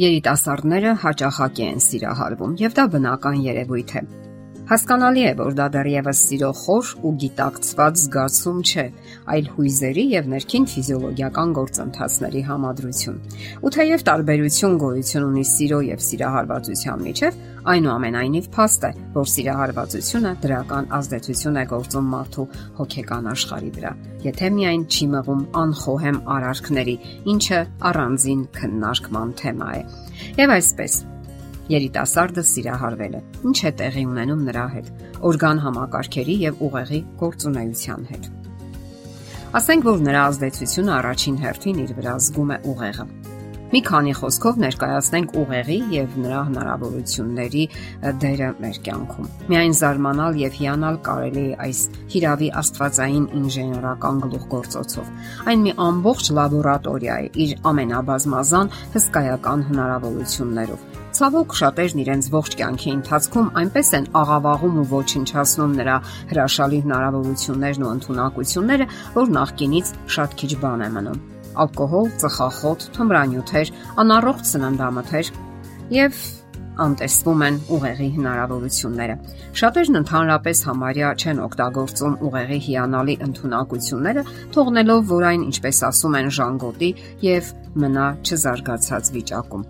Երիտասարդները հաճախակի են սիրահարվում եւ դա բնական երևույթ է։ Հասկանալի է, որ դա դեռևս սիրո խոր ու գիտակցված զգացում չէ, այլ հույզերի եւ ներքին ֆիզիոլոգիական գործընթացների համադրություն։ Ու թեև տարբերություն գոյություն ունի սիրո եւ սիրահարվածության միջև, այնուամենայնիվ փաստ է, որ սիրահարվածությունը դրական ազդեցություն է գործում մարդու հոգեկան աշխարհի վրա, եթե միայն չի մղում անխոհեմ արարքների, ինչը առանձին քննարկման թեմա է։ Եվ այսպես երիտասարդը սիրահարվել է։ Ինչ է տեղի ունենում նրա հետ։ Օրգան համակարգերի եւ ուղեղի գործունեության հետ։ Ասենք որ նրա ազդեցությունը առաջին հերթին իր վրա զգում է ուղեղը։ Մի քանի խոսքով ներկայացնենք ուղեղի եւ նրա հնարավորությունների դերը մեր կյանքում։ Միայն զարմանալ եւ հիանալ կարելի է այս հիրավի աստվածային ինժեներական գլուխգործոցով։ Այն մի ամբողջ լաբորատորիա է իր ամենաբազմազան հսկայական հնարավորություններով Ցավոք շատերն իրենց ողջ կյանքի ընթացքում այնպես են աղավաղում ու ոչնչացնում նրա հրաշալի հնարավորություններն ու ընտունակությունները, որ նախկինից շատ քիչ բան է մնում։ Ալկոհոլ, ծխախոտ, թմրանյութեր, անառողջ սննդամթեր եւ անտեսվում են ուղեղի հնարավորությունները։ Շատերն ընդհանրապես համարյա չեն օգտագործում ուղեղի հիանալի ընտունակությունները, թողնելով, որ այն, ինչպես ասում են, ժանգոտի եւ մնա չզարգացած վիճակում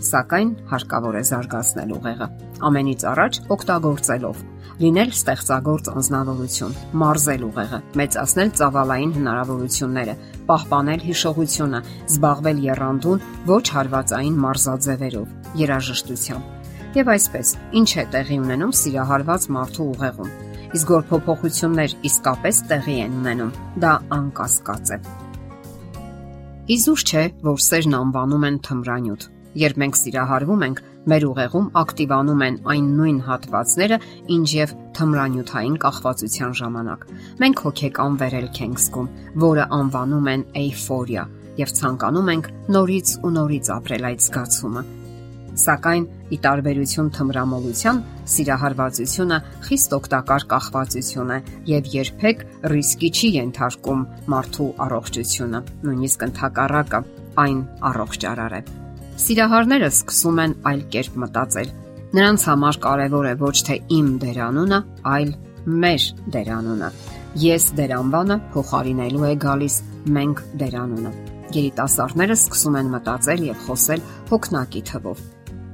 սակայն հարկավոր է զարգացնել ուղեղը։ Ամենից առաջ օգտագործելով լինել ստեղծագործ անznավորություն, մարզել ուղեղը, մեծացնել ծավալային հնարավորությունները, պահպանել հիշողությունը, զբաղվել երանդուն ոչ հարվածային մարզաձևերով, երաժշտությամբ։ Եվ այսպես, ինչ է տեղի ունենում սիրահարված մարդու ուղեղում։ Իսկ որ փոփոխություններ իսկապես տեղի են ունենում, դա անկասկած է։ Իզուր չէ, որ սերն անվանում են թմրանյութ Երբ մենք սիրահարվում ենք, մեր ուղեղում ակտիվանում են այն նույն հատվածները, ինչ եւ թմրանյութային կախվածության ժամանակ։ Մենք հոգեկան վերելք ենք զգում, որը անվանում են էйֆորիա, եւ ցանկանում ենք նորից ու նորից ապրել այդ զգացումը։ Սակայն ի տարբերություն թմրամոլության, սիրահարվածությունը խիստ օգտակար կախվածություն է եւ երբեք ռիսկի չի ենթարկում մարդու առողջությունը, նույնիսկ ընդհակառակը այն առողջարար է սիրահարները սկսում են այլ կերպ մտածել։ Նրանց համար կարևոր է ոչ թե իմ դերանունը, այլ մեր դերանունը։ Ես դերանվանը փոխարինելու է գալիս մենք դերանունը։ Երիտասարդները սկսում են մտածել եւ խոսել հոգնակի թվով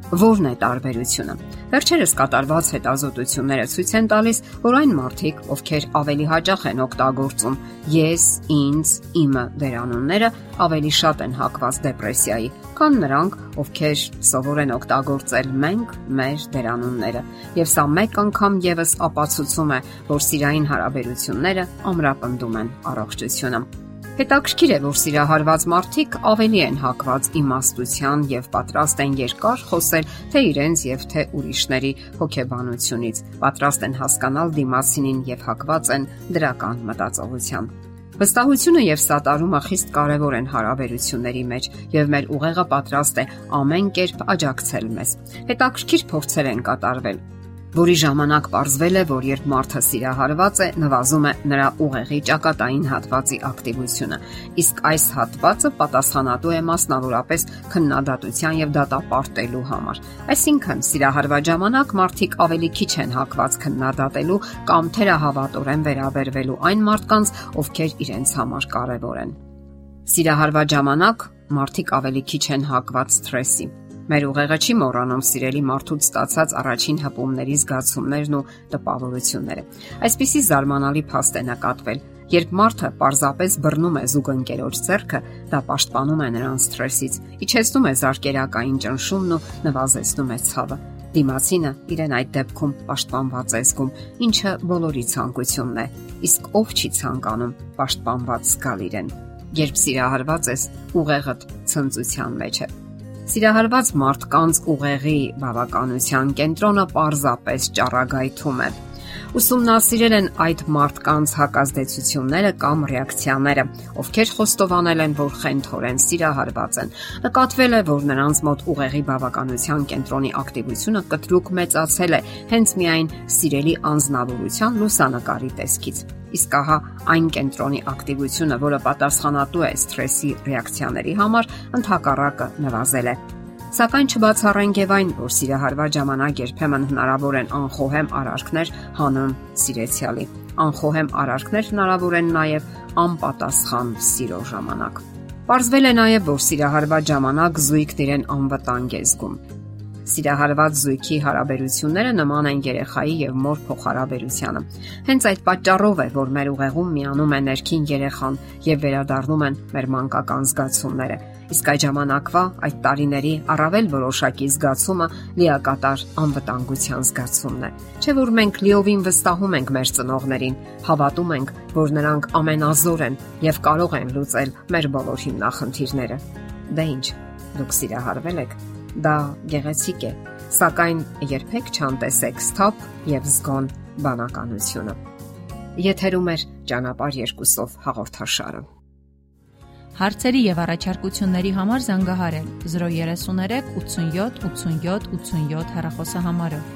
Որն է տարբերությունը։ Վերջերս կատարված հետազոտությունները ցույց են տալիս, որ այն մարդիկ, ովքեր ավելի հաճախ են օգտագործում ես, ինձ, իմը դերանունները, ավելի շատ են հակված դեպրեսիայի, քան նրանք, ովքեր սովոր են օգտագործել մենք, մեր դերանունները։ Եվ սա մեկ անգամ եւս ապացուցում է, որ սիրային հարաբերությունները ամրապնդում են առողջությունը։ Հետաքրքիր է, որ սիրահարված մարդիկ ավելի են հակված իմաստության եւ պատրաստ են երկար խոսել թե իրենց եւ թե ուրիշների հոգեբանությունից, պատրաստ են հասկանալ դիմասինին եւ հակված են դրական մտածողության։ Վստահությունը եւ սատարումը խիստ կարեւոր են հարաբերությունների մեջ եւ մեր ուղեղը պատրաստ է ամեն կերպ աջակցել մեզ։ Հետաքրքիր փորձեր են կատարվել որի ժամանակ ողրվել է, որ երբ մարդը սիրահարված է, նվազում է նրա ուղեղի ճակատային հատվածի ակտիվությունը։ Իսկ այս հատվածը պատասխանատու է մասնավորապես քննադատության եւ դատապարտելու համար։ Այսինքն, սիրահարված ժամանակ մարդիկ ավելի քիչ են հակված քննադատելու կամ թերահավատորեն վերաբերվելու այն մարդկանց, ովքեր իրենց համար կարևոր են։ Սիրահարված ժամանակ մարդիկ ավելի քիչ են հակված սթրեսի Մեր ուղեղը չի մոռանում սիրելի մարդուց ստացած առաջին հպումների զգացումներն ու տպավորությունները։ Այսպիսի զարմանալի փաստ է նկատվել, Երբ մարդը պարզապես բռնում է զուգընկերոջ ձեռքը, դա պաշտպանում է նրան սթրեսից, իջեցնում է զարկերակային ճնշումն ու նվազեցնում է ցավը։ Դիմացինը իրեն այդ դեպքում պաշտպանված է զգում, ինչը բոլորի ցանկությունն է։ Իսկ ով չի ցանկանում պաշտպանված զգալ իրեն։ Երբ սիրահարված ես, ուղեղդ ցնծության մեջ է Սիրահարված մարդկանց ուղեղի բավականության կենտրոնը պարզապես ճառագայթում է։ Ուսումնասիրել են այդ մարդկանց հակազդեցությունները կամ ռեակցիաները, ովքեր խոստովանել են, որ խենթորեն սիրահարված են։ Նկատվել է, որ նրանց մոտ ուղեղի բավականության կենտրոնի ակտիվությունը կտրուկ մեծացել է հենց միայն սիրելի անznավորության լուսանկարի տեսքից իսկ ահա այն կենտրոնի ակտիվությունը, որը պատասխանատու է սթրեսի ռեակցիաների համար, ընդհակառակը նվազել է։ Սակայն չբացառենք եւ այն, որ սիրահարված ժամանակ երբեմն հնարավոր են անխոհեմ արարքներ հանուն սիրեցյալի։ Անխոհեմ արարքներ հնարավոր են նաեւ անպատասխան սիրո ժամանակ։ Պարզվել է նաև, որ սիրահարված ժամանակ զույգն իրեն անվտանգ է զգում սիրահարված զույգի հարաբերությունները նման են երեխայի եւ մոր փոխհարաբերությանը։ Հենց այդ պատճառով է, որ մեր ուղեղում միանում է ներքին երեխան եւ վերադառնում են մեր մանկական զգացումները։ Իսկ այդ ժամանակվա այդ տարիների առավել որոշակի զգացումը լիակատար անվտանգության զգացումն է։ Չէ որ մենք լիովին վստահում ենք մեր ծնողներին, հավատում ենք, որ նրանք ամենազոր են եւ կարող են լուծել մեր բոլոր հիմնախնդիրները։ Դե ի՞նչ, դուք սիրահարվել եք Դա գեղեցիկ է, սակայն երբեք չանտեսեք սթափ եւ զգոն բանականությունը։ Եթերում է ճանապարհ երկուսով հաղորդաշարը։ Հարցերի եւ առաջարկությունների համար զանգահարել 033 87 87 87 հեռախոսահամարով։